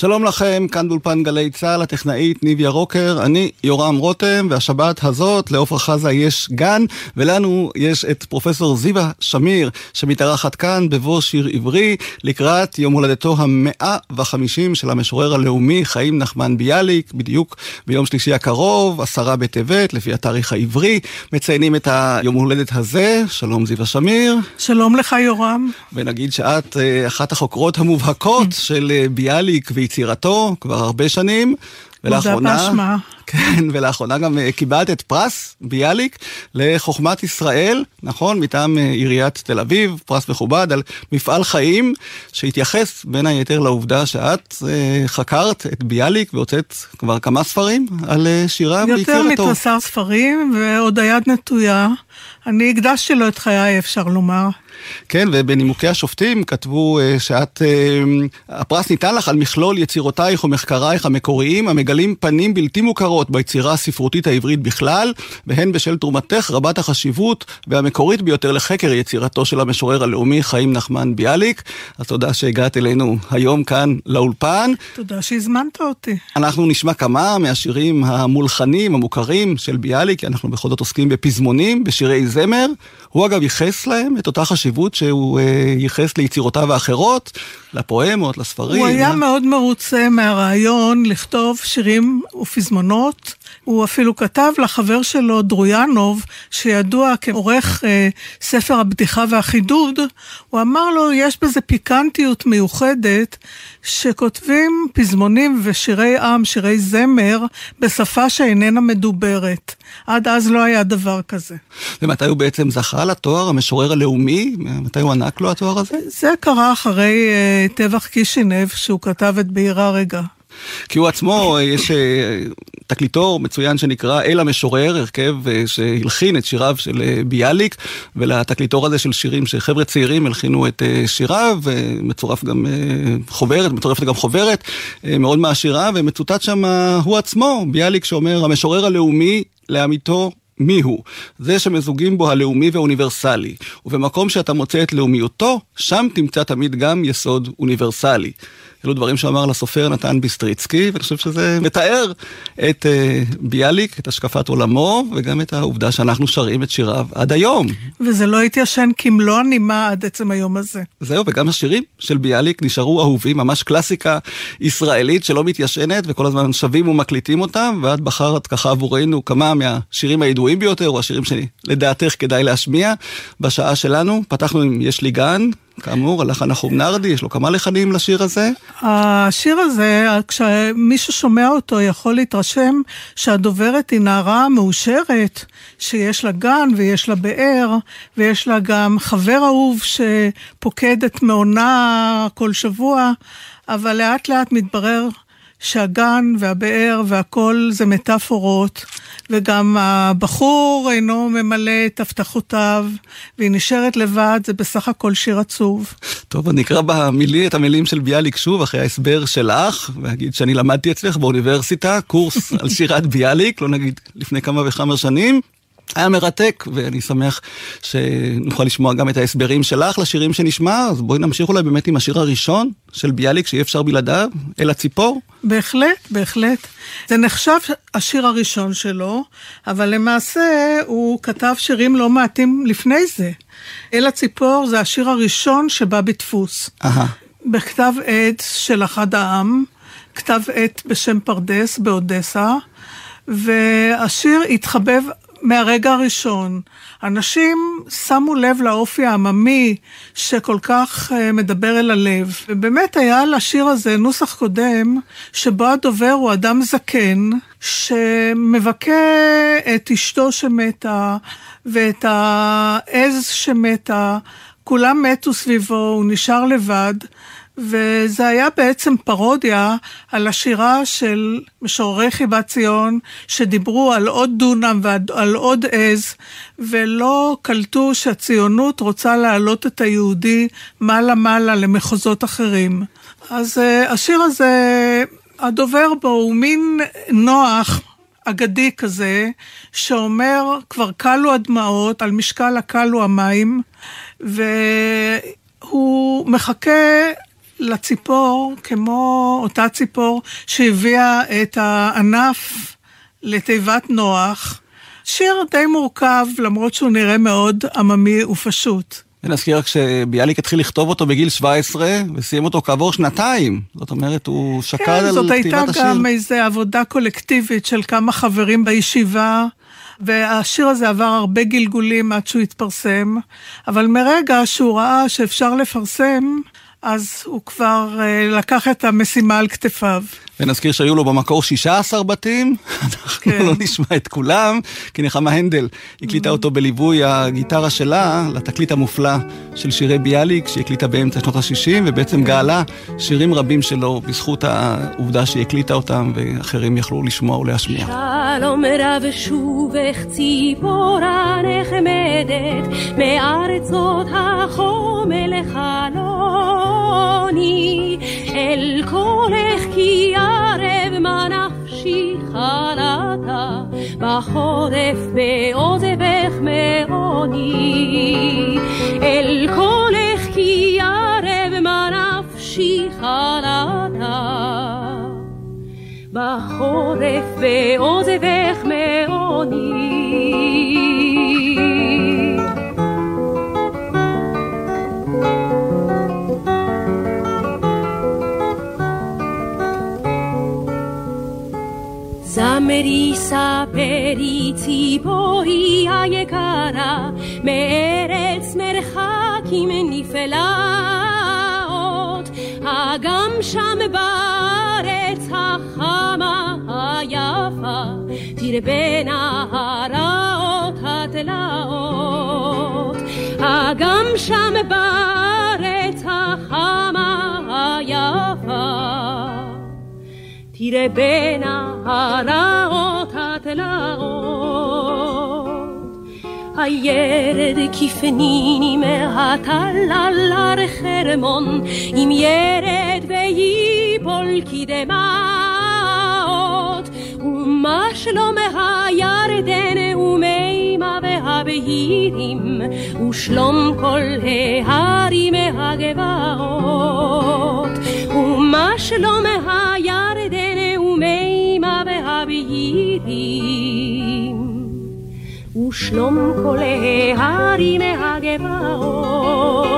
שלום לכם, כאן באולפן גלי צה"ל, הטכנאית ניביה רוקר, אני יורם רותם, והשבת הזאת לעופרה חזה יש גן, ולנו יש את פרופסור זיווה שמיר, שמתארחת כאן בבוא שיר עברי, לקראת יום הולדתו המאה וחמישים של המשורר הלאומי חיים נחמן ביאליק, בדיוק ביום שלישי הקרוב, עשרה בטבת, לפי התאריך העברי, מציינים את היום הולדת הזה. שלום זיווה שמיר. שלום לך יורם. ונגיד שאת אה, אחת החוקרות המובהקות של אה, ביאליק ויצירתו כבר הרבה שנים. ולאחרונה. כן, ולאחרונה גם אה, קיבלת את פרס ביאליק לחוכמת ישראל, נכון? מטעם אה, עיריית תל אביב, פרס מכובד על מפעל חיים, שהתייחס בין היתר לעובדה שאת אה, חקרת את ביאליק והוצאת כבר כמה ספרים על שיריו ויצירתו. יותר מתבשר ספרים ועוד היד נטויה. אני הקדשתי לו את חיי, אפשר לומר. כן, ובנימוקי השופטים כתבו uh, שאת, uh, הפרס ניתן לך על מכלול יצירותייך ומחקרייך המקוריים, המגלים פנים בלתי מוכרות ביצירה הספרותית העברית בכלל, והן בשל תרומתך רבת החשיבות והמקורית ביותר לחקר יצירתו של המשורר הלאומי חיים נחמן ביאליק. אז תודה שהגעת אלינו היום כאן לאולפן. תודה שהזמנת אותי. אנחנו נשמע כמה מהשירים המולחנים, המוכרים של ביאליק, כי אנחנו בכל זאת עוסקים בפזמונים, בשירי זמר. הוא אגב ייחס להם את אותה חשיבות שהוא אה, ייחס ליצירותיו האחרות, לפואמות, לספרים. הוא היה מאוד מרוצה מהרעיון לכתוב שירים ופזמונות. הוא אפילו כתב לחבר שלו, דרויאנוב, שידוע כעורך אה, ספר הבדיחה והחידוד, הוא אמר לו, יש בזה פיקנטיות מיוחדת, שכותבים פזמונים ושירי עם, שירי זמר, בשפה שאיננה מדוברת. עד אז לא היה דבר כזה. ומתי הוא בעצם זכה לתואר המשורר הלאומי? מתי הוא ענק לו התואר הזה? זה קרה אחרי uh, טבח קישינב, שהוא כתב את בעיר הרגע. כי הוא עצמו, יש אה, תקליטור מצוין שנקרא אל המשורר, הרכב אה, שהלחין את שיריו של ביאליק, ולתקליטור הזה של שירים שחבר'ה צעירים הלחינו את שיריו, ומצורף גם חוברת, מצורפת גם חוברת מאוד מעשירה, ומצוטט שם הוא עצמו, ביאליק שאומר, המשורר הלאומי לאמיתו מי הוא. זה שמזוגים בו הלאומי והאוניברסלי. ובמקום שאתה מוצא את לאומיותו, שם תמצא תמיד גם יסוד אוניברסלי. אלו דברים שאמר לסופר נתן ביסטריצקי, ואני חושב שזה מתאר את uh, ביאליק, את השקפת עולמו, וגם את העובדה שאנחנו שרים את שיריו עד היום. וזה לא התיישן כמלוא הנימה עד עצם היום הזה. זהו, וגם השירים של ביאליק נשארו אהובים, ממש קלאסיקה ישראלית שלא מתיישנת, וכל הזמן שבים ומקליטים אותם, ואת בחרת ככה עבורנו כמה מהשירים הידועים ביותר, או השירים שלדעתך כדאי להשמיע בשעה שלנו. פתחנו עם יש לי גן. כאמור, הלחן החום נרדי, יש לו כמה לחנים לשיר הזה. השיר הזה, כשמישהו שומע אותו יכול להתרשם שהדוברת היא נערה מאושרת, שיש לה גן ויש לה באר, ויש לה גם חבר אהוב שפוקד את מעונה כל שבוע, אבל לאט לאט מתברר שהגן והבאר והכל זה מטאפורות, וגם הבחור אינו ממלא את הבטחותיו, והיא נשארת לבד, זה בסך הכל שיר עצוב. טוב, אני אקרא במילי את המילים של ביאליק שוב, אחרי ההסבר שלך, ואגיד שאני למדתי אצלך באוניברסיטה, קורס על שירת ביאליק, לא נגיד לפני כמה וכמה שנים. היה מרתק, ואני שמח שנוכל לשמוע גם את ההסברים שלך לשירים שנשמע, אז בואי נמשיך אולי באמת עם השיר הראשון של ביאליק, שאי אפשר בלעדיו, אל הציפור. בהחלט, בהחלט. זה נחשב השיר הראשון שלו, אבל למעשה הוא כתב שירים לא מעטים לפני זה. אל הציפור זה השיר הראשון שבא בדפוס. אהה. בכתב עת של אחד העם, כתב עת בשם פרדס באודסה, והשיר התחבב מהרגע הראשון. אנשים שמו לב לאופי העממי שכל כך uh, מדבר אל הלב. ובאמת היה לשיר הזה נוסח קודם, שבו הדובר הוא אדם זקן, שמבכה את אשתו שמתה, ואת העז שמתה. כולם מתו סביבו, הוא נשאר לבד. וזה היה בעצם פרודיה על השירה של משוררי חיבת ציון, שדיברו על עוד דונם ועל עוד עז, ולא קלטו שהציונות רוצה להעלות את היהודי מעלה-מעלה למחוזות אחרים. אז uh, השיר הזה, הדובר בו הוא מין נוח. אגדי כזה, שאומר, כבר כלו הדמעות, על משקל הכלו המים, והוא מחכה לציפור כמו אותה ציפור שהביאה את הענף לתיבת נוח. שיר די מורכב, למרות שהוא נראה מאוד עממי ופשוט. ונזכיר רק שביאליק התחיל לכתוב אותו בגיל 17, וסיים אותו כעבור שנתיים. זאת אומרת, הוא שקד כן, על כתיבת השיר. כן, זאת הייתה גם איזו עבודה קולקטיבית של כמה חברים בישיבה, והשיר הזה עבר הרבה גלגולים עד שהוא התפרסם, אבל מרגע שהוא ראה שאפשר לפרסם, אז הוא כבר uh, לקח את המשימה על כתפיו. ונזכיר שהיו לו במקור 16 בתים, אנחנו כן. לא נשמע את כולם, כי נחמה הנדל הקליטה אותו בליווי הגיטרה שלה לתקליט המופלא של שירי ביאליק, שהיא הקליטה באמצע שנות ה-60, ובעצם גאלה שירים רבים שלו בזכות העובדה שהיא הקליטה אותם, ואחרים יכלו לשמוע ולהשמיע. שלום רב שובך ציפורה נחמדת, מארצות החום אל חלוני, אל קולך כי ערב מה נפשי חלתה, בחורף בעוזבך מעוני. אל קולך כי ערב מה נפשי חלתה, בחורף בעוזבך מעוני. זמרי ספרי ציפורי היקרה, מארץ מרחקים נפלאות, אגם שם בארץ החמה היפה, תרבנה הרעות התלאות. אגם שם בארץ בין הרעות התלאות. הירד כפניני מהטלל הר חרמון, אם ירד ויפול כדמעות. ומה שלום הירדן ומימה והבהירים, ושלום כל ההרים הגבעות. ומה שלום הירדן והבהירים, ושלום כל ההרים הגבעות.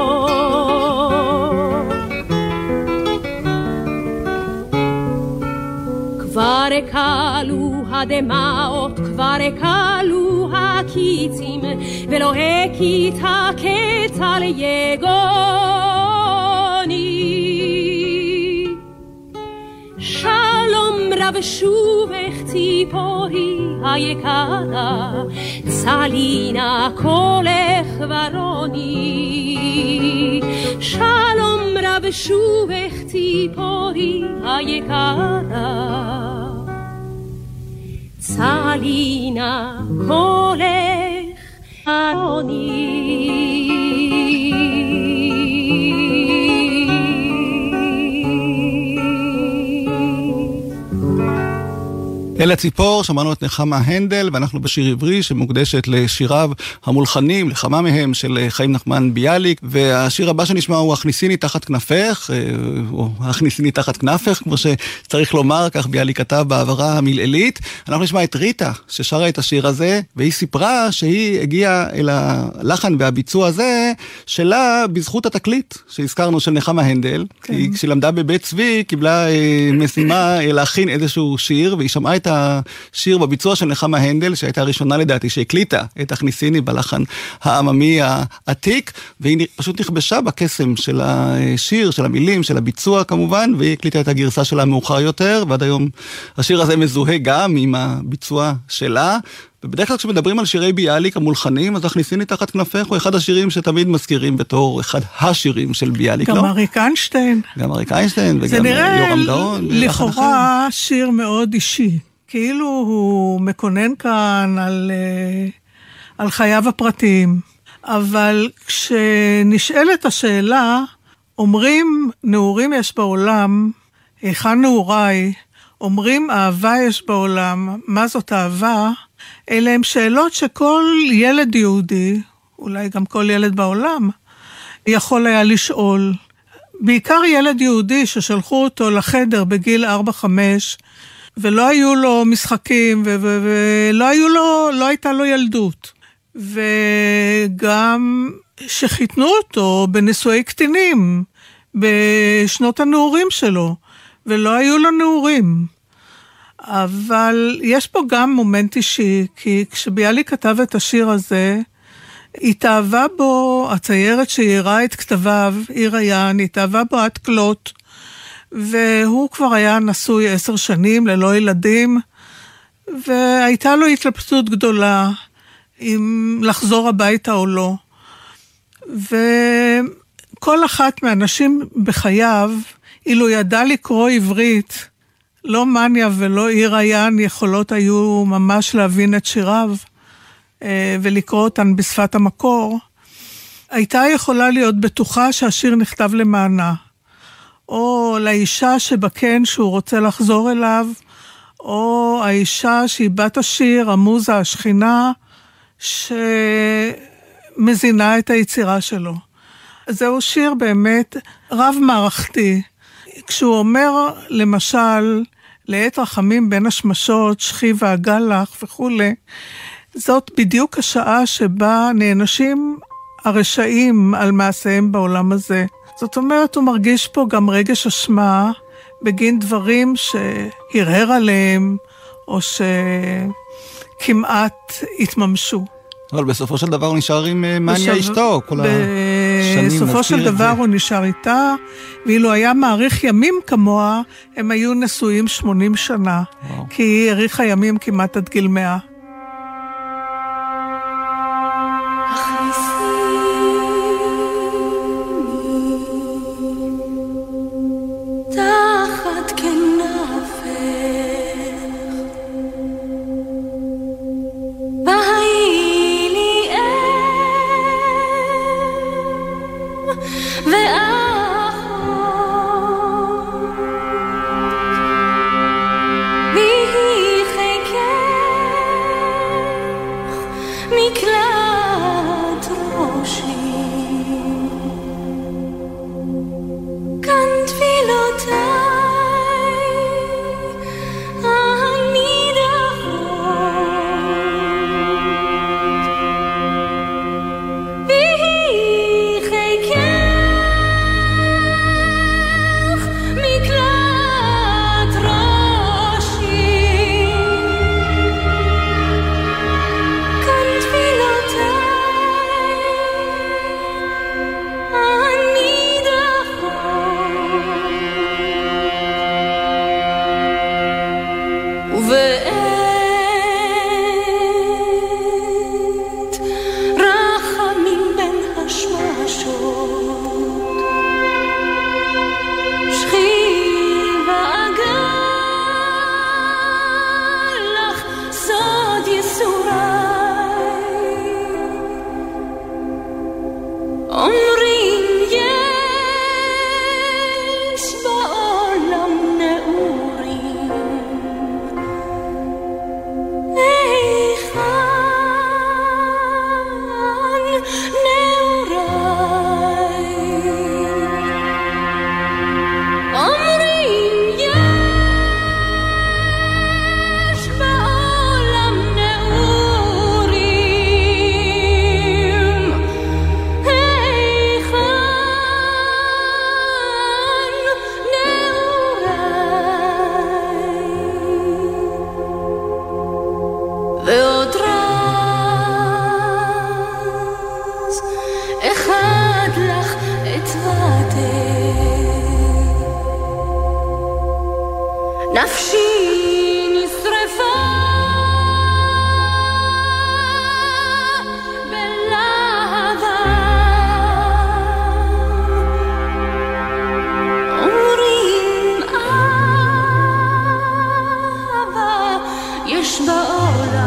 כבר כלו הדמעות, כבר כלו הקיצים, ולא הכית הקץ על יגוני. שלום רב שובך ציפורי היקרה, צלינה קולך ורוני. שלום רב שובך ציפורי היקרה, צלינה קולך ורוני. אל הציפור, שמענו את נחמה הנדל, ואנחנו בשיר עברי שמוקדשת לשיריו המולחנים, לכמה מהם של אה, חיים נחמן ביאליק, והשיר הבא שנשמע הוא הכניסיני תחת כנפך, אה, או הכניסיני תחת כנפך, כמו שצריך לומר, כך ביאליק כתב בעברה המלעילית. אנחנו נשמע את ריטה, ששרה את השיר הזה, והיא סיפרה שהיא הגיעה אל הלחן והביצוע הזה שלה בזכות התקליט שהזכרנו של נחמה הנדל, כן. כשהיא למדה בבית צבי, קיבלה אה, משימה להכין איזשהו שיר, והיא שמעה את השיר בביצוע של נחמה הנדל, שהייתה הראשונה לדעתי שהקליטה את הכניסיני בלחן העממי העתיק, והיא פשוט נכבשה בקסם של השיר, של המילים, של הביצוע כמובן, והיא הקליטה את הגרסה שלה מאוחר יותר, ועד היום השיר הזה מזוהה גם עם הביצוע שלה. ובדרך כלל כשמדברים על שירי ביאליק המולחנים, אז הכניסיני תחת כנפך הוא אחד השירים שתמיד מזכירים בתור אחד השירים של ביאליק, גם לא? גם אריק איינשטיין. גם אריק איינשטיין וגם יורם גאון. זה נראה לכאורה שיר מאוד אישי. כאילו הוא מקונן כאן על, אה, על חייו הפרטיים, אבל כשנשאלת השאלה, אומרים נעורים יש בעולם, היכן נעוריי? אומרים אהבה יש בעולם, מה זאת אהבה? אלה הם שאלות שכל ילד יהודי, אולי גם כל ילד בעולם, יכול היה לשאול. בעיקר ילד יהודי ששלחו אותו לחדר בגיל 4-5, ולא היו לו משחקים, ולא היו לו, לא הייתה לו ילדות. וגם שחיתנו אותו בנישואי קטינים, בשנות הנעורים שלו, ולא היו לו נעורים. אבל יש פה גם מומנט אישי, כי כשביאליק כתב את השיר הזה, התאהבה בו הציירת שיירה את כתביו, עיר היין, התאהבה בו עד כלות, והוא כבר היה נשוי עשר שנים ללא ילדים, והייתה לו התלבטות גדולה אם לחזור הביתה או לא. וכל אחת מהנשים בחייו, אילו ידע לקרוא עברית, לא מניה ולא עיר היין יכולות היו ממש להבין את שיריו אה, ולקרוא אותן בשפת המקור, הייתה יכולה להיות בטוחה שהשיר נכתב למענה. או לאישה שבקן שהוא רוצה לחזור אליו, או האישה שהיא בת השיר, המוזה, השכינה, שמזינה את היצירה שלו. זהו שיר באמת רב-מערכתי. כשהוא אומר, למשל, לעת רחמים בין השמשות, שכי ואגל לך וכולי, זאת בדיוק השעה שבה נענשים הרשעים על מעשיהם בעולם הזה. זאת אומרת, הוא מרגיש פה גם רגש אשמה בגין דברים שהרהר עליהם, או שכמעט התממשו. אבל בסופו של דבר הוא נשאר עם אה, מניה אשתו, כל השנים בסופו של דבר הוא נשאר איתה, ואילו היה מעריך ימים כמוה, הם היו נשואים 80 שנה, וואו. כי היא האריכה ימים כמעט עד גיל 100. Vỡ là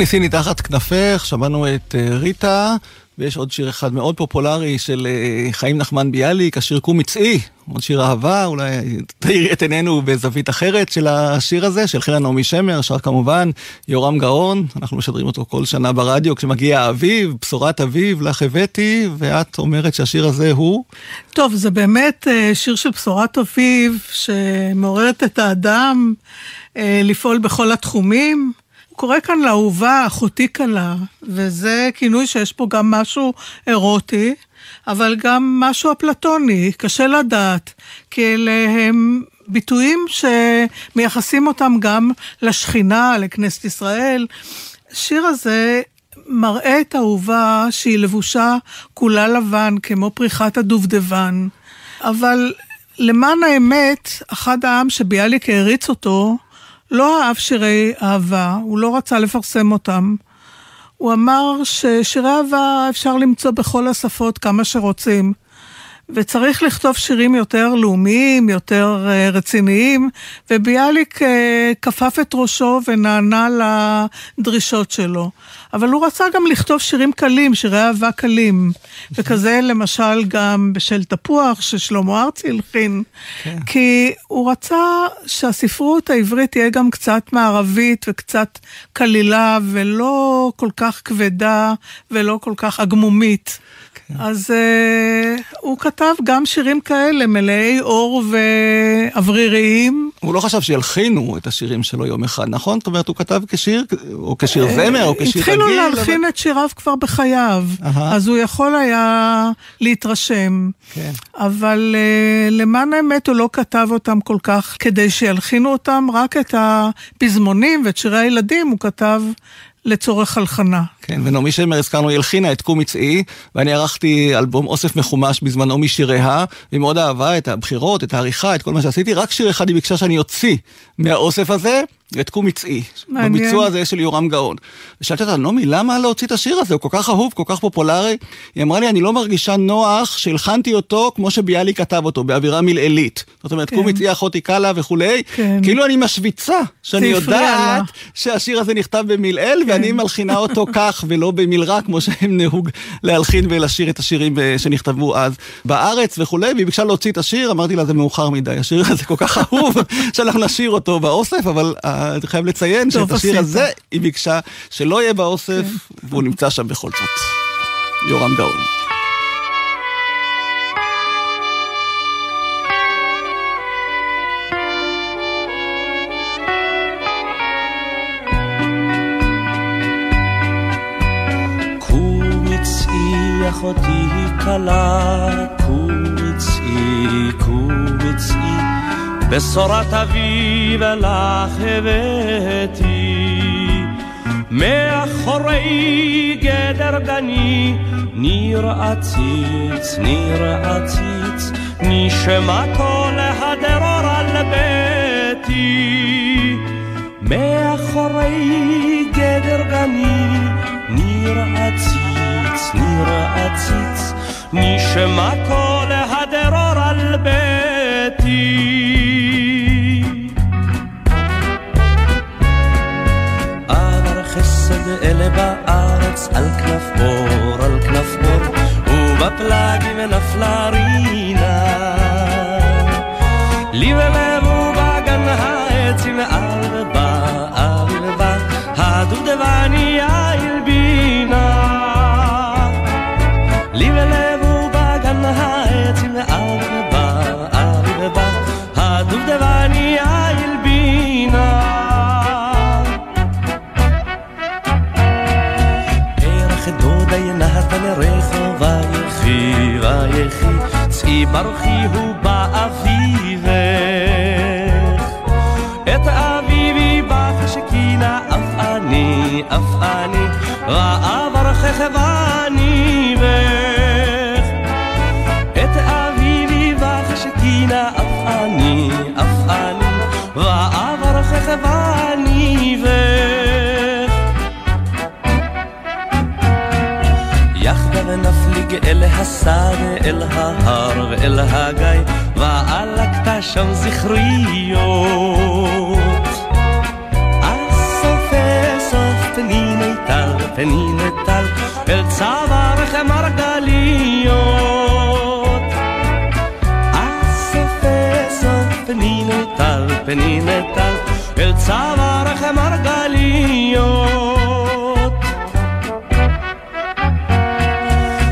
הכניסיני תחת כנפך, שמענו את אה, ריטה, ויש עוד שיר אחד מאוד פופולרי של אה, חיים נחמן ביאליק, השיר קום מצאי, עוד שיר אהבה, אולי תאירי את עינינו בזווית אחרת של השיר הזה, של חנה נעמי שמר, שר כמובן יורם גאון, אנחנו משדרים אותו כל שנה ברדיו, כשמגיע האביב, בשורת אביב, לך הבאתי, ואת אומרת שהשיר הזה הוא? טוב, זה באמת אה, שיר של בשורת אביב, שמעוררת את האדם לפעול בכל התחומים. קורא כאן לאהובה, אחותי קלה, וזה כינוי שיש פה גם משהו אירוטי, אבל גם משהו אפלטוני, קשה לדעת, כי אלה הם ביטויים שמייחסים אותם גם לשכינה, לכנסת ישראל. השיר הזה מראה את האהובה שהיא לבושה כולה לבן, כמו פריחת הדובדבן. אבל למען האמת, אחד העם שביאליק העריץ אותו, לא אהב שירי אהבה, הוא לא רצה לפרסם אותם. הוא אמר ששירי אהבה אפשר למצוא בכל השפות כמה שרוצים. וצריך לכתוב שירים יותר לאומיים, יותר uh, רציניים, וביאליק uh, כפף את ראשו ונענה לדרישות שלו. אבל הוא רצה גם לכתוב שירים קלים, שירי אהבה קלים. וכזה למשל גם בשל תפוח, ששלמה ארצי הלחין. כן. כי הוא רצה שהספרות העברית תהיה גם קצת מערבית וקצת קלילה, ולא כל כך כבדה ולא כל כך אגמומית. אז uh, הוא כתב גם שירים כאלה, מלאי אור ואווריריים. הוא לא חשב שילחינו את השירים שלו יום אחד, נכון? זאת אומרת, הוא כתב כשיר, או כשיר אה, זמר, או כשיר רגיל. התחילו להלחין. את שיריו כבר בחייו. אז הוא יכול היה להתרשם. כן. אבל uh, למען האמת הוא לא כתב אותם כל כך כדי שילחינו אותם, רק את הפזמונים ואת שירי הילדים הוא כתב לצורך הלחנה. כן, ונעמי שמר, הזכרנו, היא הלחינה את קום מצאי, ואני ערכתי אלבום אוסף מחומש בזמנו משיריה, והיא מאוד אהבה את הבחירות, את העריכה, את כל מה שעשיתי, רק שיר אחד היא ביקשה שאני אוציא מהאוסף הזה, את קום מצאי. מעניין. בביצוע הזה של יורם גאון. ושאלתי אותה, נעמי, למה להוציא את השיר הזה? הוא כל כך אהוב, כל כך פופולרי. היא אמרה לי, אני לא מרגישה נוח שהלחנתי אותו כמו שביאליק כתב אותו, באווירה מלעילית. זאת אומרת, כן. קום מצאי אחותי קלה וכולי. כן. כאילו אני משוויצה, שאני יודעת שהשיר הזה נכתב במלעיל, כן. ואני מלחינה אותו כך ולא במלרע, כמו שהם נהוג להלחין ולשיר את השירים שנכתבו אז בארץ וכולי. והיא ביקשה להוציא את השיר, אמרתי לה, זה מאוחר מדי, השיר הזה כל כך אהוב, שאנחנו נשאיר אותו באוסף, אבל אני חייב לציין שאת השיר הזה היא ביקשה שלא יהיה באוסף, כן. והוא נמצא שם בכל זאת. יורם גאון. אחותי כלה, קומצי, קומצי בשורת אביב לך הבאתי, מאחורי גדר גני, ניר עציץ, ניר עציץ, נשמתו להדרור על ביתי. מאחורי גדר גני, ניר עציץ, ניר עציץ, נשמתו להדרור על ביתי. אלה בארץ על כנף אור, על כנף אור, ובפלגים נפלה רינה. לי ולב אני, ועבר חכבני בך. את אביבי בך שכינה אף אני, אף אני, ועבר חכבני בך. יחדיו נפליג אל השדה, אל ההר ואל הגיא, ועלקת שם זכריות. פניני טל, אל צווארך מרגליות. פניני טל, פניני טל, אל צווארך מרגליות.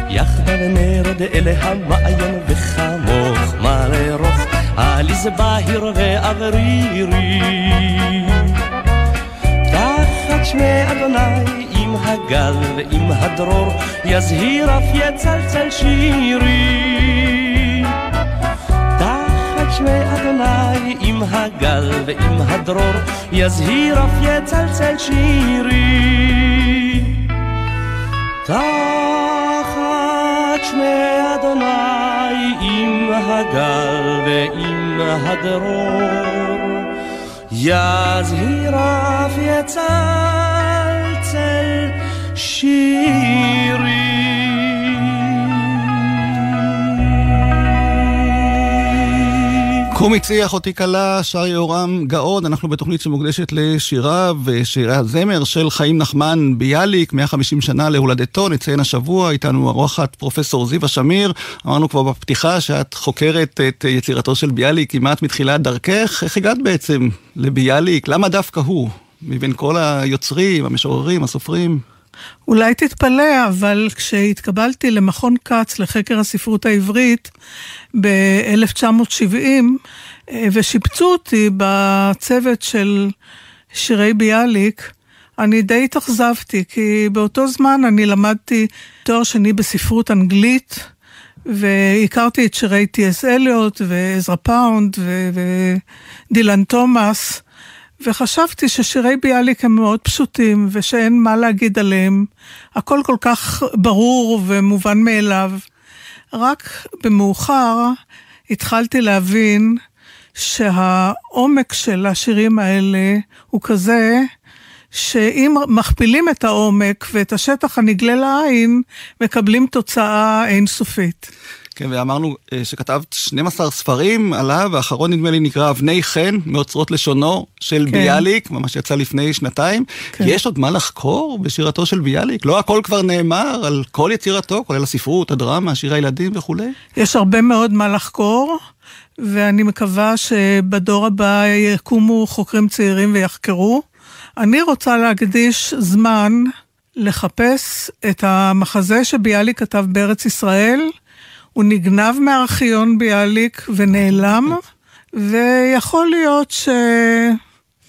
יחדיו נרד אל המעיין וחמוך מלא רוך, עליז בהיר ואוורירי. תחת שמי אדוני עם הגל ועם הדרור יזהיר אף יצלצל שירי. תחת שמי אדוני עם הגל ועם הדרור יזהיר אף יצלצל שירי. תחת שמי אדוני עם הגל ועם הדרור יזהיר אף יצלצל שירי. קום הצליח אותי כלה, שר יהורם גאון, אנחנו בתוכנית שמוקדשת לשיריו ושירי הזמר של חיים נחמן ביאליק, 150 שנה להולדתו, נציין השבוע, איתנו ארוחת פרופסור זיווה שמיר, אמרנו כבר בפתיחה שאת חוקרת את יצירתו של ביאליק כמעט מתחילת דרכך, איך הגעת בעצם לביאליק? למה דווקא הוא? מבין כל היוצרים, המשוררים, הסופרים? אולי תתפלא, אבל כשהתקבלתי למכון כץ לחקר הספרות העברית ב-1970, ושיבצו אותי בצוות של שירי ביאליק, אני די התאכזבתי, כי באותו זמן אני למדתי תואר שני בספרות אנגלית, והכרתי את שירי טי.אס. אליוט ועזרא פאונד ודילן תומאס. וחשבתי ששירי ביאליק הם מאוד פשוטים ושאין מה להגיד עליהם. הכל כל כך ברור ומובן מאליו. רק במאוחר התחלתי להבין שהעומק של השירים האלה הוא כזה שאם מכפילים את העומק ואת השטח הנגלה לעין, מקבלים תוצאה אינסופית. כן, ואמרנו אה, שכתבת 12 ספרים עליו, והאחרון נדמה לי נקרא אבני חן, מאוצרות לשונו של כן. ביאליק, ממש יצא לפני שנתיים. כן. יש עוד מה לחקור בשירתו של ביאליק? לא הכל כבר נאמר על כל יצירתו, כולל הספרות, הדרמה, שיר הילדים וכולי? יש הרבה מאוד מה לחקור. ואני מקווה שבדור הבא יקומו חוקרים צעירים ויחקרו. אני רוצה להקדיש זמן לחפש את המחזה שביאליק כתב בארץ ישראל, הוא נגנב מארכיון ביאליק ונעלם, ויכול להיות ש...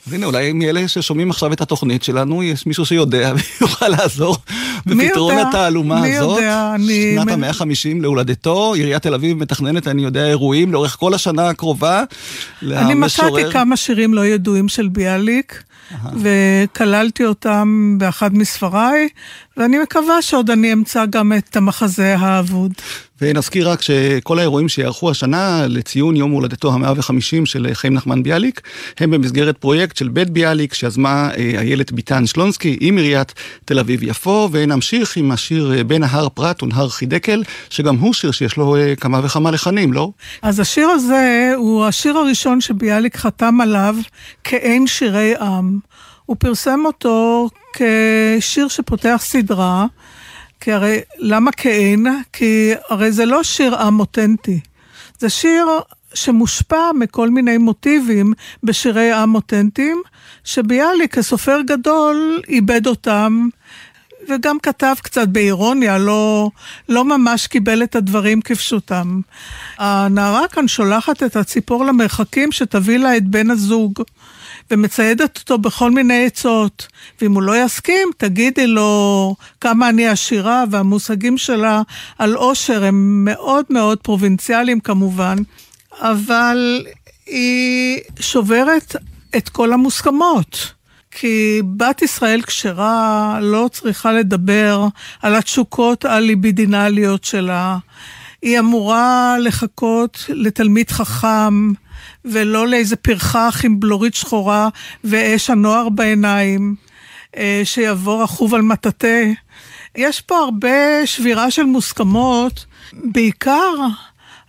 אז הנה, אולי מאלה ששומעים עכשיו את התוכנית שלנו, יש מישהו שיודע ויוכל לעזור בפתרון התעלומה מי הזאת. מי יודע, אני... שנת המאה ה-50 להולדתו, עיריית תל אביב מתכננת, אני יודע, אירועים לאורך כל השנה הקרובה. אני מצאתי כמה שירים לא ידועים של ביאליק. וכללתי אותם באחד מספריי, ואני מקווה שעוד אני אמצא גם את המחזה האבוד. ונזכיר רק שכל האירועים שיערכו השנה לציון יום הולדתו המאה וחמישים של חיים נחמן ביאליק, הם במסגרת פרויקט של בית ביאליק שיזמה אה, איילת ביטן שלונסקי עם עיריית תל אביב-יפו, ונמשיך עם השיר אה, בין ההר פרת ונהר חידקל, שגם הוא שיר שיש לו אה, כמה וכמה לחנים, לא? אז השיר הזה הוא השיר הראשון שביאליק חתם עליו כאין שירי עם. הוא פרסם אותו כשיר שפותח סדרה. כי הרי, למה כאין? כי הרי זה לא שיר עם אותנטי. זה שיר שמושפע מכל מיני מוטיבים בשירי עם אותנטיים, שביאליק כסופר גדול איבד אותם, וגם כתב קצת באירוניה, לא, לא ממש קיבל את הדברים כפשוטם. הנערה כאן שולחת את הציפור למרחקים שתביא לה את בן הזוג. ומציידת אותו בכל מיני עצות. ואם הוא לא יסכים, תגידי לו כמה אני עשירה, והמושגים שלה על עושר הם מאוד מאוד פרובינציאליים כמובן, אבל היא שוברת את כל המוסכמות. כי בת ישראל כשרה לא צריכה לדבר על התשוקות הליבידינליות שלה. היא אמורה לחכות לתלמיד חכם, ולא לאיזה פרחח עם בלורית שחורה ואש הנוער בעיניים, אה, שיבוא רכוב על מטאטא. יש פה הרבה שבירה של מוסכמות, בעיקר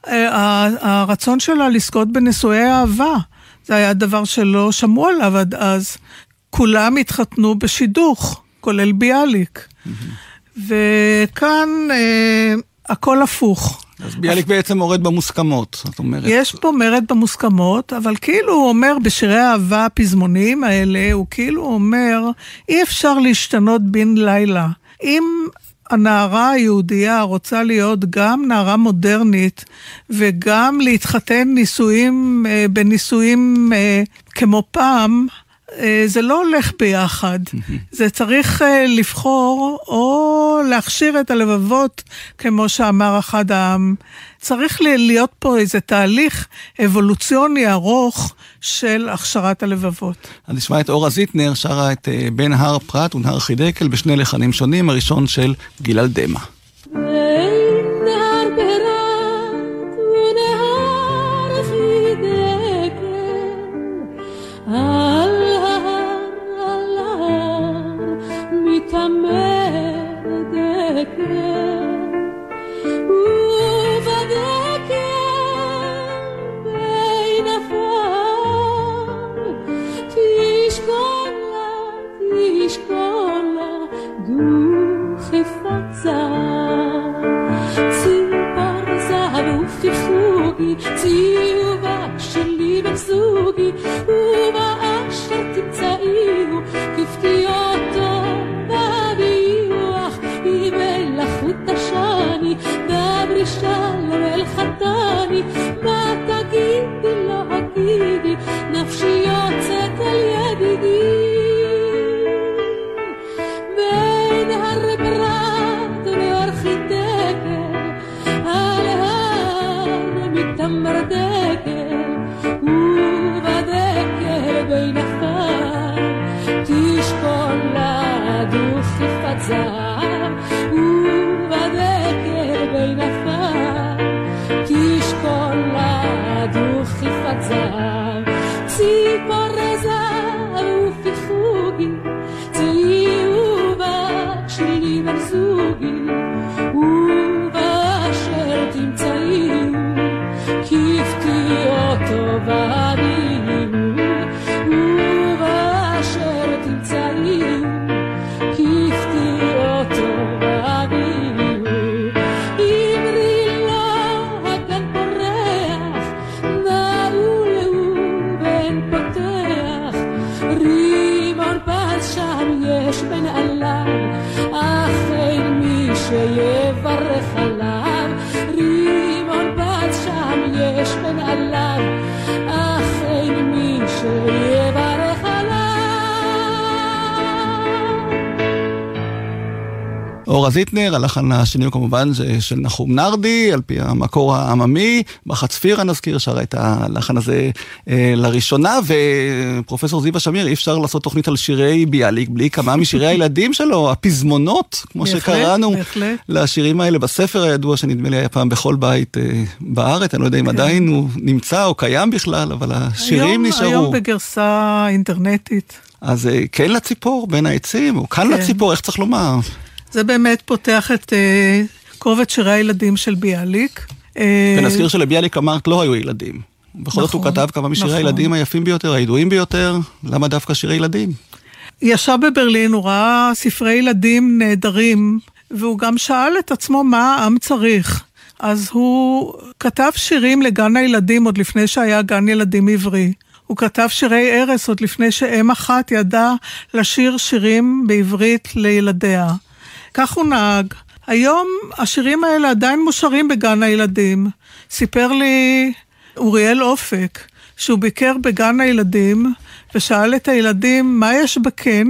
אה, הרצון שלה לזכות בנישואי אהבה. זה היה דבר שלא שמעו עליו עד אז. כולם התחתנו בשידוך, כולל ביאליק. וכאן אה, הכל הפוך. אז ביאליק בעצם מורד במוסכמות, את אומרת. יש פה מרד במוסכמות, אבל כאילו הוא אומר בשירי האהבה הפזמוניים האלה, הוא כאילו אומר, אי אפשר להשתנות בן לילה. אם הנערה היהודייה רוצה להיות גם נערה מודרנית וגם להתחתן נישואים, אה, בנישואים אה, כמו פעם, זה לא הולך ביחד. זה צריך לבחור או להכשיר את הלבבות, כמו שאמר אחד העם. צריך להיות פה איזה תהליך אבולוציוני ארוך של הכשרת הלבבות. אז נשמע את אורה זיטנר שרה את בן הר פרת ונהר חידקל בשני לחנים שונים, הראשון של גילל דמע. ציובה שלי בן זוגי, ובאשר אורה זיטנר, הלחן השני הוא כמובן של נחום נרדי, על פי המקור העממי. בחצפירה נזכיר, שרה את הלחן הזה אה, לראשונה, ופרופסור זיווה שמיר, אי אפשר לעשות תוכנית על שירי ביאליק בלי כמה משירי הילדים שלו, הפזמונות, כמו שקראנו. לשירים האלה בספר הידוע, שנדמה לי היה פעם בכל בית אה, בארץ, אני לא יודע אם עדיין הוא נמצא או קיים בכלל, אבל השירים היום, נשארו. היום בגרסה אינטרנטית. אז אה, כן לציפור בין העצים, או כאן כן. לציפור, איך צריך לומר? זה באמת פותח את אה, קובץ שירי הילדים של ביאליק. אה, ונזכיר שלביאליק אמרת לא היו ילדים. בכל זאת הוא נכון, כתב כמה משירי נכון. הילדים היפים ביותר, הידועים ביותר, למה דווקא שירי ילדים? ישב בברלין, הוא ראה ספרי ילדים נהדרים, והוא גם שאל את עצמו מה העם צריך. אז הוא כתב שירים לגן הילדים עוד לפני שהיה גן ילדים עברי. הוא כתב שירי ערש עוד לפני שאם אחת ידעה לשיר שירים בעברית לילדיה. כך הוא נהג. היום השירים האלה עדיין מושרים בגן הילדים. סיפר לי אוריאל אופק, שהוא ביקר בגן הילדים ושאל את הילדים מה יש בקן,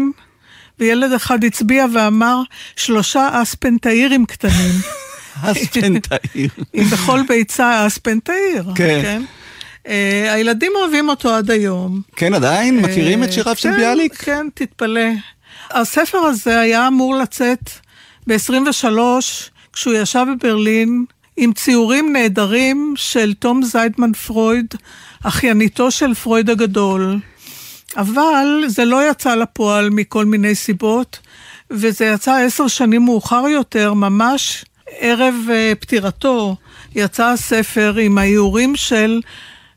וילד אחד הצביע ואמר שלושה אספנטאירים קטנים. הספנטאיר. אם בכל ביצה אספנטאיר, כן. כן? אה, הילדים אוהבים אותו עד היום. כן, עדיין? מכירים את שיריו של כן, ביאליק? כן, תתפלא. הספר הזה היה אמור לצאת ב-23, כשהוא ישב בברלין, עם ציורים נהדרים של תום זיידמן פרויד, אחייניתו של פרויד הגדול. אבל זה לא יצא לפועל מכל מיני סיבות, וזה יצא עשר שנים מאוחר יותר, ממש ערב אה, פטירתו, יצא הספר עם האיורים של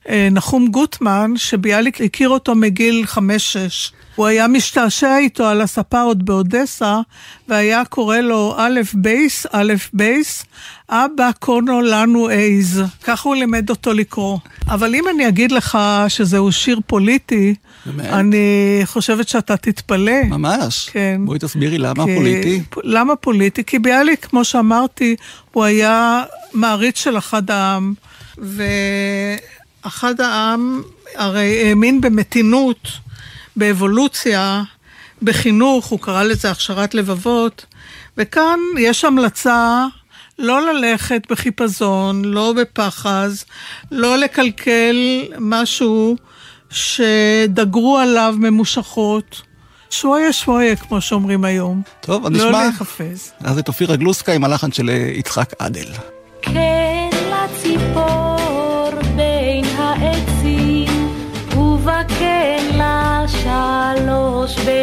אה, נחום גוטמן, שביאליק הכיר אותו מגיל חמש-שש. הוא היה משתעשע איתו על הספה עוד באודסה, והיה קורא לו אלף בייס, אלף בייס, אבא קנה לנו אייז. ככה הוא לימד אותו לקרוא. אבל אם אני אגיד לך שזהו שיר פוליטי, באמת? אני חושבת שאתה תתפלא. ממש. כן. בואי תסבירי למה כי- פוליטי. למה פוליטי? כי ביאליק, כמו שאמרתי, הוא היה מעריץ של אחד העם, ואחד העם הרי האמין במתינות, באבולוציה, בחינוך, הוא קרא לזה הכשרת לבבות, וכאן יש המלצה לא ללכת בחיפזון, לא בפחז, לא לקלקל משהו שדגרו עליו ממושכות. שויה שויה, כמו שאומרים היום. טוב, אז לא נשמע. להיחפז. אז את אופירה גלוסקה עם הלחן של אה, יצחק עדל. כן boş ve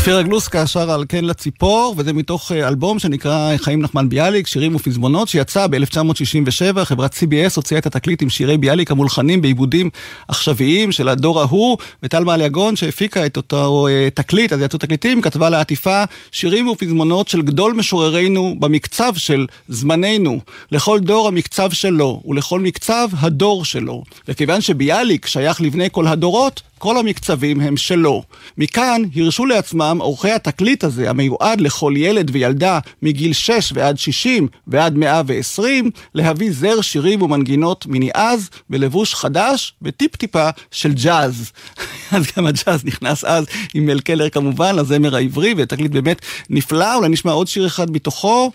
אופירה גלוסקה שרה על כן לציפור, וזה מתוך אה, אלבום שנקרא חיים נחמן ביאליק, שירים ופזמונות, שיצא ב-1967, חברת CBS הוציאה את התקליט עם שירי ביאליק המולחנים בעיבודים עכשוויים של הדור ההוא, וטל מעליגון שהפיקה את אותו אה, תקליט, אז יצאו תקליטים, כתבה לעטיפה שירים ופזמונות של גדול משוררינו במקצב של זמננו, לכל דור המקצב שלו, ולכל מקצב הדור שלו. וכיוון שביאליק שייך לבני כל הדורות, כל המקצבים הם שלו. מכאן הרשו לעצמם עורכי התקליט הזה, המיועד לכל ילד וילדה מגיל 6 ועד 60 ועד 120, להביא זר שירים ומנגינות מני אז, בלבוש חדש וטיפ-טיפה של ג'אז. אז גם הג'אז נכנס אז עם מל קלר כמובן, לזמר העברי, ותקליט באמת נפלא, אולי נשמע עוד שיר אחד מתוכו.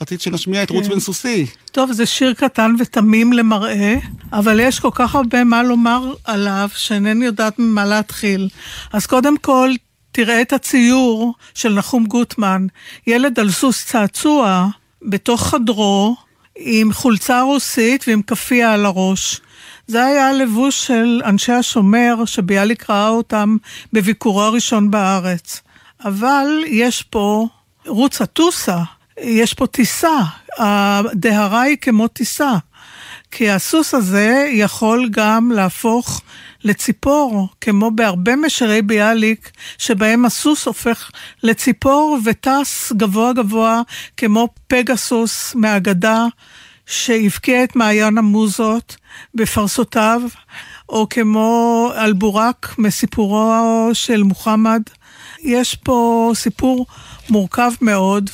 רצית שנשמיע את רוץ בן סוסי. טוב, זה שיר קטן ותמים למראה, אבל יש כל כך הרבה מה לומר עליו, שאינני יודעת ממה להתחיל. אז קודם כל, תראה את הציור של נחום גוטמן, ילד על סוס צעצוע, בתוך חדרו, עם חולצה רוסית ועם כאפיה על הראש. זה היה הלבוש של אנשי השומר, שביאליק ראה אותם בביקורו הראשון בארץ. אבל יש פה רוץ הטוסה, יש פה טיסה, הדהרה היא כמו טיסה. כי הסוס הזה יכול גם להפוך לציפור, כמו בהרבה משירי ביאליק, שבהם הסוס הופך לציפור וטס גבוה גבוה, כמו פגסוס מהאגדה, שהבקיע את מעיין המוזות בפרסותיו, או כמו אלבורק מסיפורו של מוחמד. יש פה סיפור מורכב מאוד,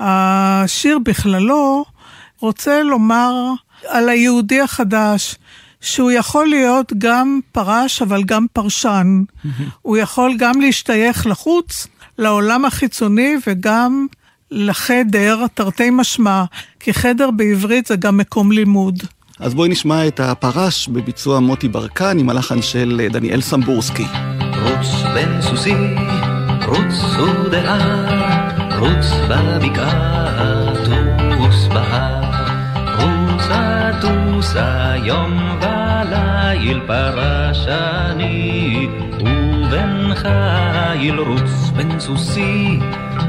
והשיר בכללו רוצה לומר על היהודי החדש, שהוא יכול להיות גם פרש, אבל גם פרשן. הוא יכול גם להשתייך לחוץ, לעולם החיצוני, וגם לחדר, תרתי משמע, כי חדר בעברית זה גם מקום לימוד. אז בואי נשמע את הפרש בביצוע מוטי ברקן עם הלחן של דניאל סמבורסקי. רוץ בן סוסי, רוץ ודעה, רוץ בבקעה, טוס בהר. רוצה טוסה יום וליל פרשני, ובן חיל רוץ בן סוסי,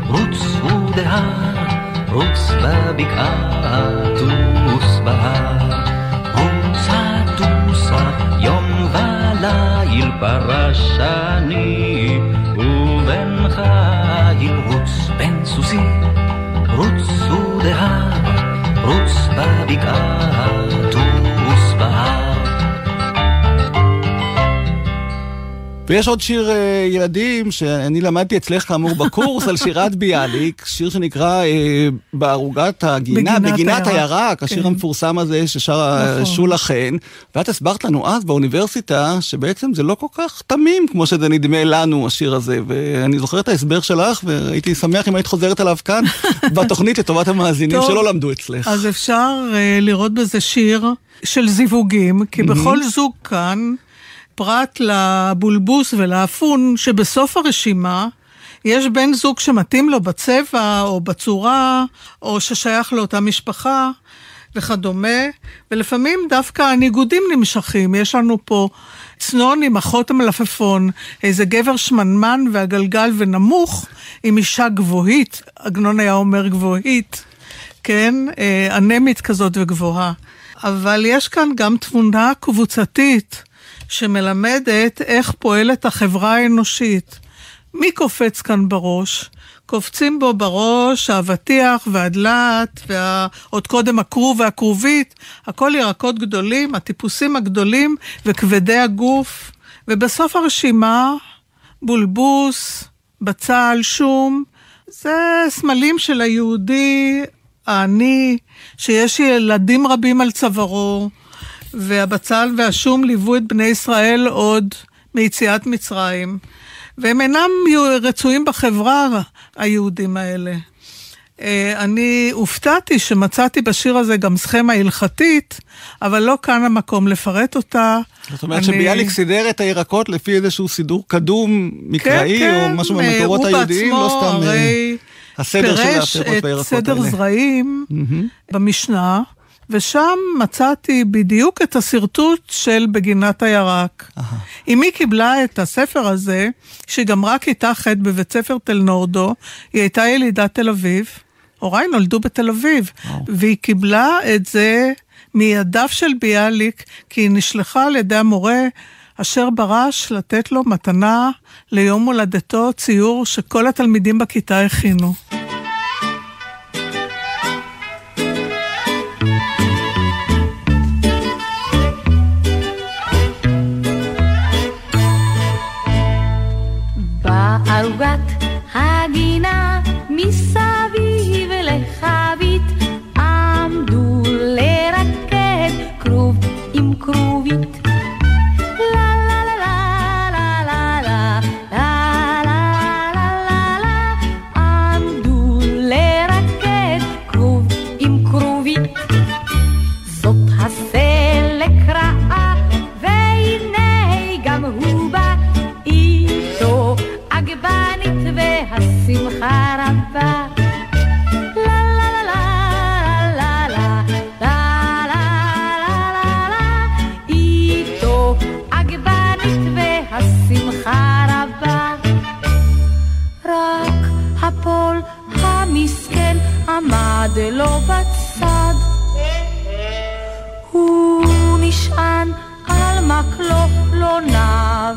רוץ ודעה, רוץ בבקעה, טוס בהר. פרשני, ובן חיל רוץ בן סוסי, רוץ ודהר, רוץ בבקעה, ויש עוד שיר אה, ילדים שאני למדתי אצלך כאמור בקורס על שירת ביאליק, שיר שנקרא אה, בערוגת הגינה, בגינת בגינת הירק, הירק, השיר כן. המפורסם הזה ששר נכון. שולה חן, ואת הסברת לנו אז באוניברסיטה שבעצם זה לא כל כך תמים כמו שזה נדמה לנו השיר הזה, ואני זוכר את ההסבר שלך והייתי שמח אם היית חוזרת עליו כאן בתוכנית לטובת המאזינים טוב. שלא למדו אצלך. אז אפשר uh, לראות בזה שיר של זיווגים, כי בכל זוג כאן, פרט לבולבוס ולאפון שבסוף הרשימה, יש בן זוג שמתאים לו בצבע או בצורה, או ששייך לאותה משפחה וכדומה, ולפעמים דווקא הניגודים נמשכים. יש לנו פה צנון עם אחות המלפפון, איזה גבר שמנמן והגלגל ונמוך, עם אישה גבוהית, עגנון היה אומר גבוהית. כן, אה, אנמית כזאת וגבוהה. אבל יש כאן גם תמונה קבוצתית שמלמדת איך פועלת החברה האנושית. מי קופץ כאן בראש? קופצים בו בראש האבטיח והדלת, ועוד קודם הכרוב והכרובית, הכל ירקות גדולים, הטיפוסים הגדולים וכבדי הגוף. ובסוף הרשימה, בולבוס, בצל, שום, זה סמלים של היהודי העני, שיש ילדים רבים על צווארו, והבצל והשום ליוו את בני ישראל עוד מיציאת מצרים. והם אינם רצויים בחברה, היהודים האלה. אה, אני הופתעתי שמצאתי בשיר הזה גם סכמה הלכתית, אבל לא כאן המקום לפרט אותה. זאת אומרת אני- שביאליק סידר את הירקות לפי איזשהו סידור קדום מקראי, כן, או משהו כן, במקורות הוא היהודיים, לא בעצמו סתם אה, הרי הסדר של פירש הפירות והירקות את סדר האלה. זרעים במשנה, ושם מצאתי בדיוק את השרטוט של בגינת הירק. אמי קיבלה את הספר הזה, שגמרה כיתה ח' בבית ספר תל נורדו, היא הייתה ילידת תל אביב, הוריי נולדו בתל אביב, והיא קיבלה את זה מידיו של ביאליק, כי היא נשלחה על ידי המורה אשר ברש לתת לו מתנה ליום הולדתו, ציור שכל התלמידים בכיתה הכינו. madrugada. עמד לו בצד. הוא נשען על מקלו, לא נע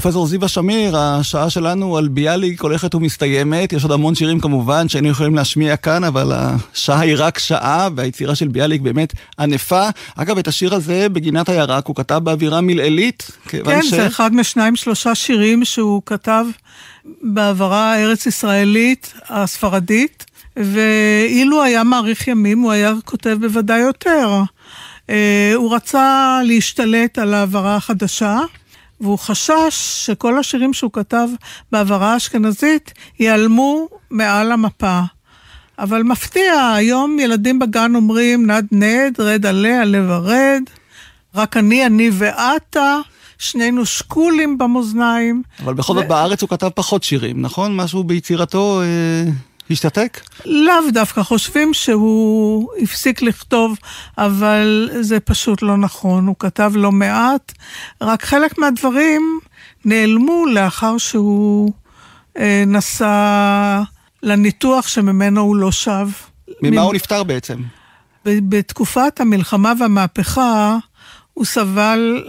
פרופסור זיווה שמיר, השעה שלנו על ביאליק הולכת ומסתיימת. יש עוד המון שירים כמובן שהיינו יכולים להשמיע כאן, אבל השעה היא רק שעה, והיצירה של ביאליק באמת ענפה. אגב, את השיר הזה, בגינת הירק, הוא כתב באווירה מלעילית. כן, ש... זה אחד משניים שלושה שירים שהוא כתב בעברה הארץ-ישראלית, הספרדית, ואילו היה מאריך ימים, הוא היה כותב בוודאי יותר. אה, הוא רצה להשתלט על העברה החדשה. והוא חשש שכל השירים שהוא כתב בעברה האשכנזית ייעלמו מעל המפה. אבל מפתיע, היום ילדים בגן אומרים נד נד, רד עלה, עלה ורד, רק אני, אני ואתה, שנינו שקולים במאזניים. אבל בכל זאת ו... בארץ הוא כתב פחות שירים, נכון? משהו ביצירתו... אה... השתתק? לאו דווקא, חושבים שהוא הפסיק לכתוב, אבל זה פשוט לא נכון. הוא כתב לא מעט, רק חלק מהדברים נעלמו לאחר שהוא אה, נסע לניתוח שממנו הוא לא שב. ממה מ... הוא נפטר בעצם? בתקופת המלחמה והמהפכה הוא סבל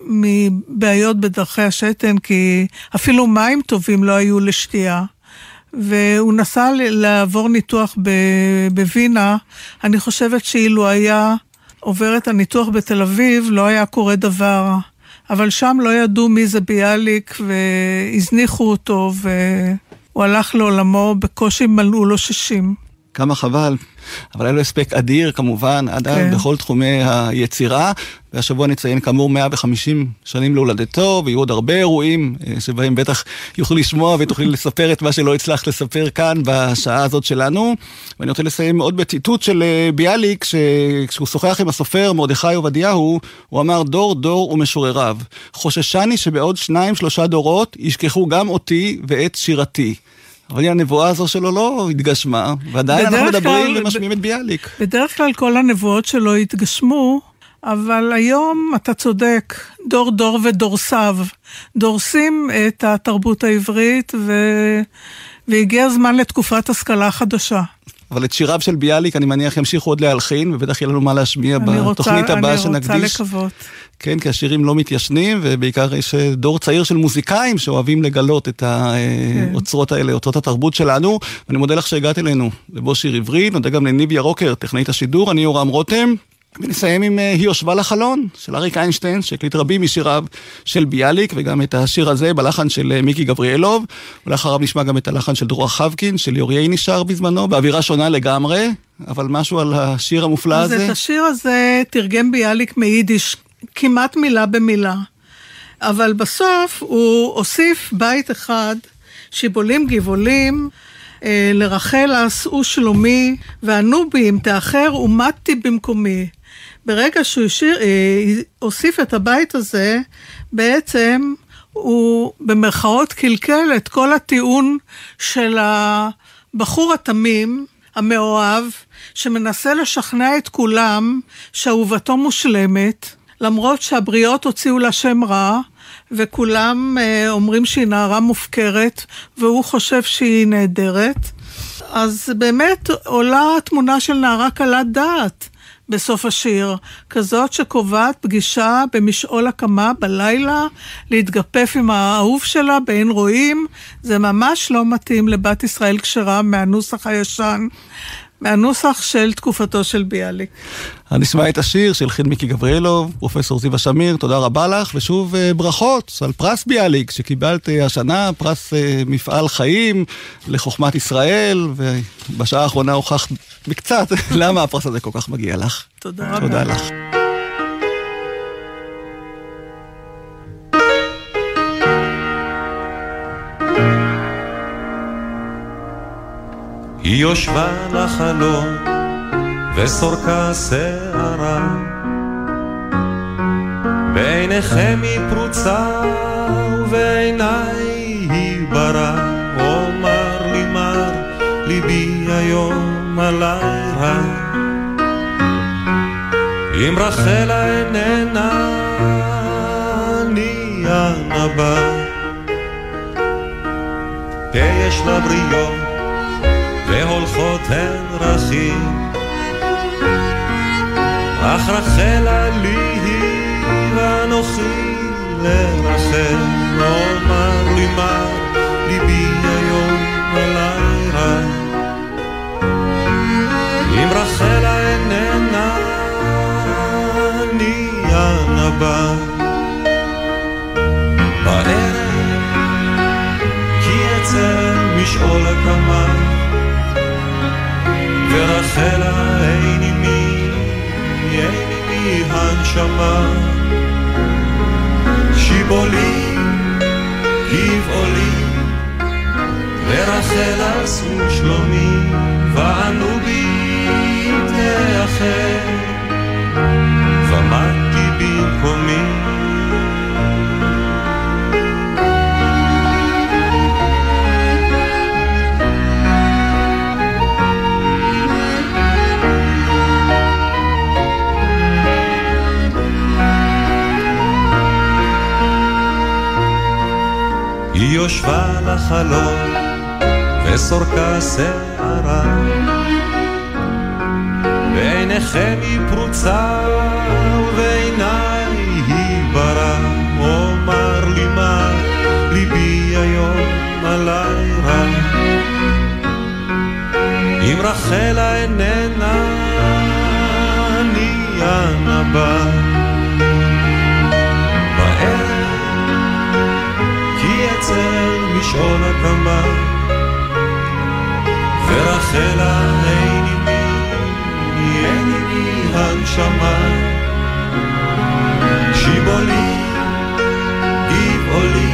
מבעיות בדרכי השתן, כי אפילו מים טובים לא היו לשתייה. והוא נסע לעבור ניתוח בווינה. אני חושבת שאילו היה עובר את הניתוח בתל אביב, לא היה קורה דבר. אבל שם לא ידעו מי זה ביאליק, והזניחו אותו, והוא הלך לעולמו, בקושי מלאו לו 60. כמה חבל. אבל היה לו הספק אדיר כמובן, עד כן. בכל תחומי היצירה. והשבוע נציין כאמור 150 שנים להולדתו, ויהיו עוד הרבה אירועים אה, שבהם בטח יוכלו לשמוע ותוכלי לספר את מה שלא הצלחת לספר כאן בשעה הזאת שלנו. ואני רוצה לסיים עוד בציטוט של אה, ביאליק, כשהוא שוחח עם הסופר מרדכי עובדיהו, הוא אמר דור דור ומשורריו. חוששני שבעוד שניים שלושה דורות ישכחו גם אותי ואת שירתי. אבל הנבואה הזו שלו לא התגשמה, ועדיין אנחנו מדברים ומשמיעים את ביאליק. בדרך כלל כל הנבואות שלו התגשמו, אבל היום אתה צודק, דור דור ודורסיו דורסים את התרבות העברית, ו... והגיע הזמן לתקופת השכלה חדשה. אבל את שיריו של ביאליק, אני מניח, ימשיכו עוד להלחין, ובטח יהיה לנו מה להשמיע בתוכנית הבאה שנקדיש. אני רוצה לקוות. כן, כי השירים לא מתיישנים, ובעיקר יש אה, דור צעיר של מוזיקאים שאוהבים לגלות את האוצרות כן. האלה, אוצרות התרבות שלנו. ואני מודה לך שהגעת אלינו, לבוא שיר עברי, נודה גם לניב ירוקר, טכנאית השידור, אני יורם רותם. ונסיים עם אה, היא יושבה לחלון של אריק איינשטיין, שהקליט רבים משיריו של ביאליק, וגם את השיר הזה בלחן של אה, מיקי גבריאלוב, ולאחריו נשמע גם את הלחן של דרורה חבקין, של ליאור נשאר בזמנו, באווירה שונה לגמרי, אבל משהו על השיר המופלא הזה. אז את השיר הזה תרגם ביאליק מיידיש כמעט מילה במילה, אבל בסוף הוא הוסיף בית אחד, שיבולים גבעולים, אה, לרחל עשו שלומי, וענו בי אם תאחר ומדתי במקומי. ברגע שהוא השאיר, אה, הוסיף את הבית הזה, בעצם הוא במרכאות קלקל את כל הטיעון של הבחור התמים, המאוהב, שמנסה לשכנע את כולם שאהובתו מושלמת, למרות שהבריות הוציאו לה שם רע, וכולם אה, אומרים שהיא נערה מופקרת, והוא חושב שהיא נהדרת. אז באמת עולה תמונה של נערה קלת דעת. בסוף השיר, כזאת שקובעת פגישה במשעול הקמה בלילה, להתגפף עם האהוב שלה באין רואים, זה ממש לא מתאים לבת ישראל כשרה מהנוסח הישן. מהנוסח של תקופתו של ביאליק. נשמע את השיר של חין מיקי גבריאלוב, פרופסור זיווה שמיר, תודה רבה לך, ושוב אה, ברכות על פרס ביאליק שקיבלת אה, השנה, פרס אה, מפעל חיים לחוכמת ישראל, ובשעה האחרונה הוכחת בקצת למה הפרס הזה כל כך מגיע לך. תודה רבה. תודה לך. היא יושבה לחלום וסורקה שערה. בעיניכם היא פרוצה ובעיניי היא ברא אומר לי מר ליבי היום עלי רע אם רחלה איננה אני הנבא. יש לה בריות והולכות הן רכים. אך רחל עלי היא ואנוכי לרחל, אומר לי מה ליבי שערה, ועיניכם היא פרוצה ובעיניי היא ברא. אומר לי מה ליבי היום עלי רע. אם רחלה איננה, אני הנבא. מהר, כי אצל משעול הקמה סלע אין עימי, אין עימי הנשמה. שיבולי, גבעולי,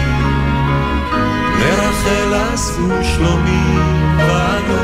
לרחל עשו שלומי ואנו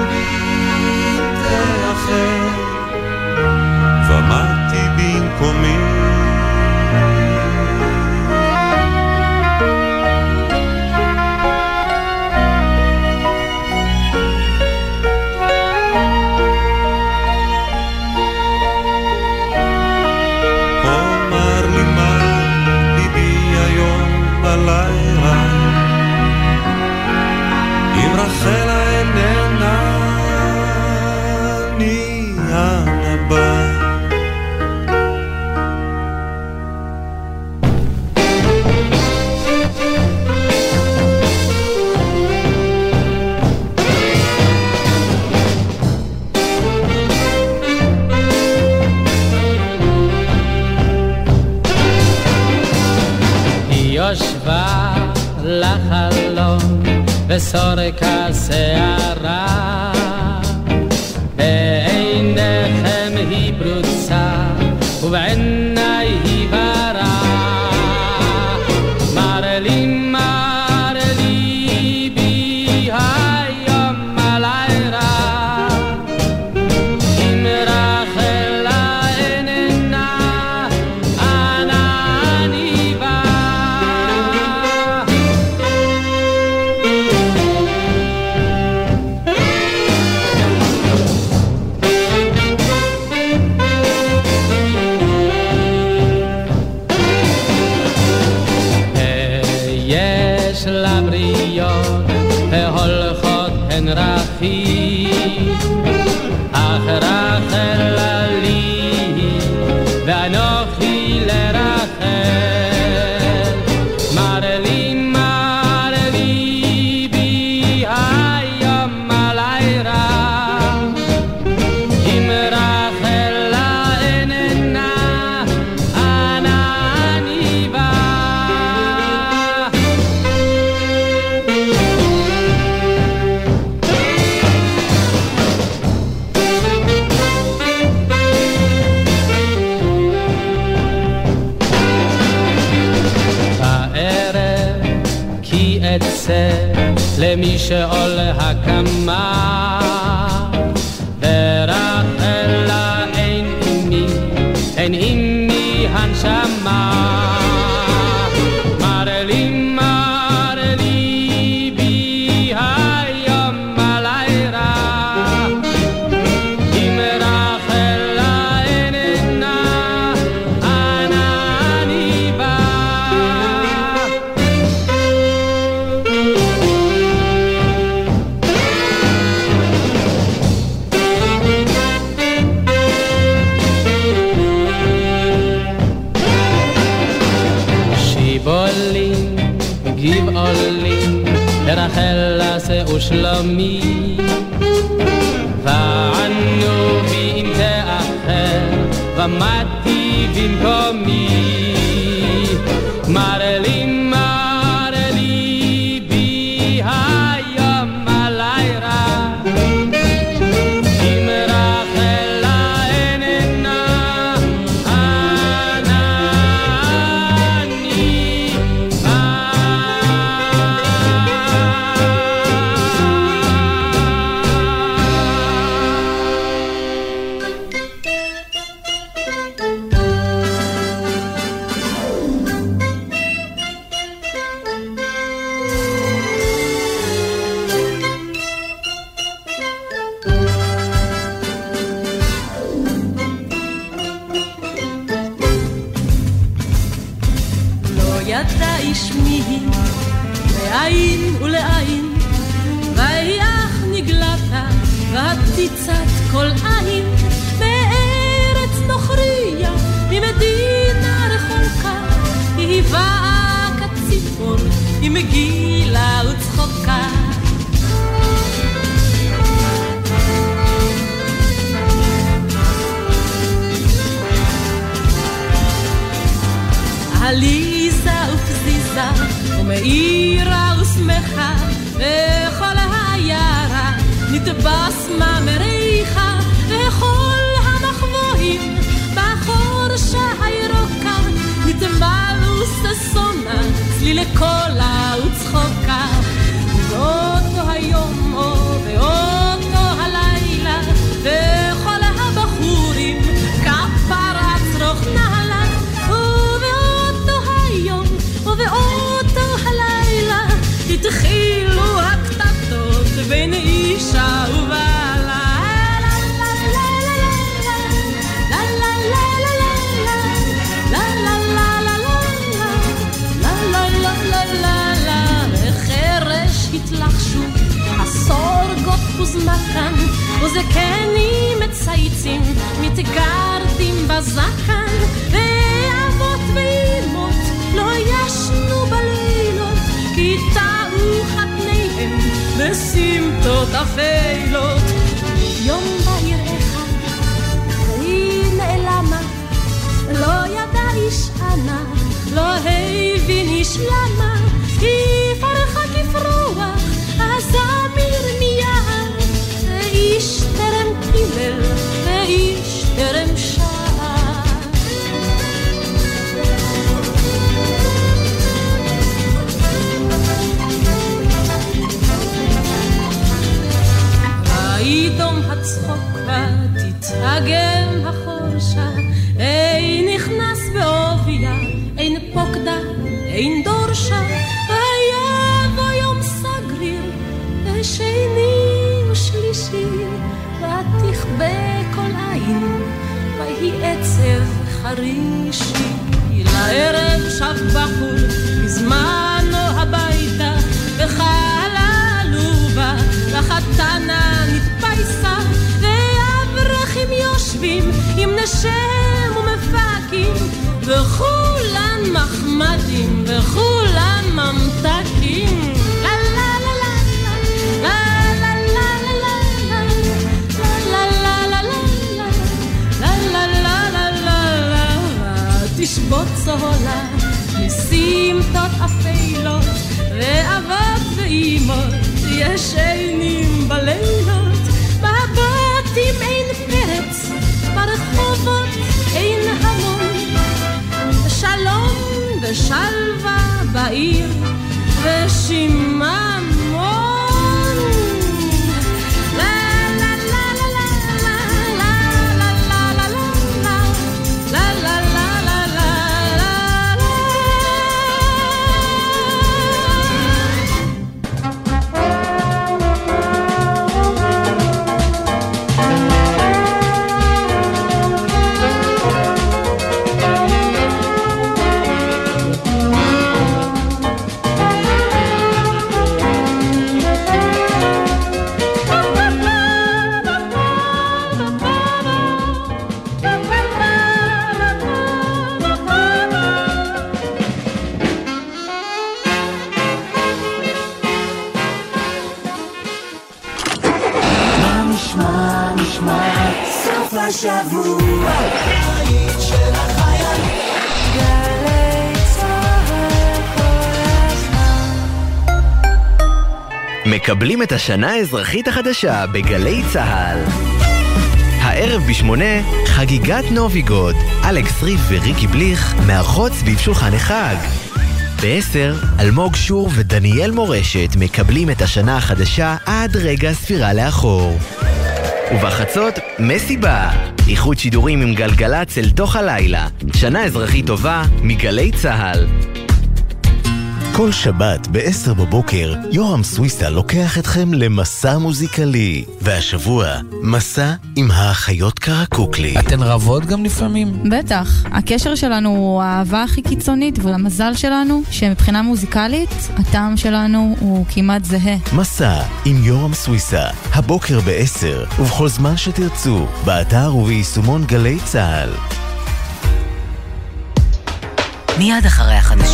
עושה למי שעולה הקמה. me. סמטות אפלות. יום בהיר אחד, והיא נעלמה, לא ידע איש ענה, לא הבין איש למה, היא צחוקה תתהגר השם ומפקים, וכולם מחמדים, וכולם ממתקים. תשבות אפלות, ואבות ואימות, ישנים בלילה. ושלווה בעיר, ושימה מקבלים את השנה האזרחית החדשה בגלי צה"ל. הערב בשמונה, חגיגת נוביגוד. אלכס ריף וריקי בליך מארחות סביב שולחן החג. בעשר, אלמוג שור ודניאל מורשת מקבלים את השנה החדשה עד רגע הספירה לאחור. ובחצות, מסיבה. איחוד שידורים עם גלגלצ אל תוך הלילה. שנה אזרחית טובה מגלי צה"ל. כל שבת ב-10 בבוקר, יורם סוויסה לוקח אתכם למסע מוזיקלי. והשבוע, מסע עם האחיות קרקוקלי. אתן רבות גם לפעמים? בטח. הקשר שלנו הוא האהבה הכי קיצונית, והמזל שלנו, שמבחינה מוזיקלית, הטעם שלנו הוא כמעט זהה. מסע עם יורם סוויסה, הבוקר ב-10, ובכל זמן שתרצו, באתר וביישומון גלי צה"ל. מיד אחרי החדשות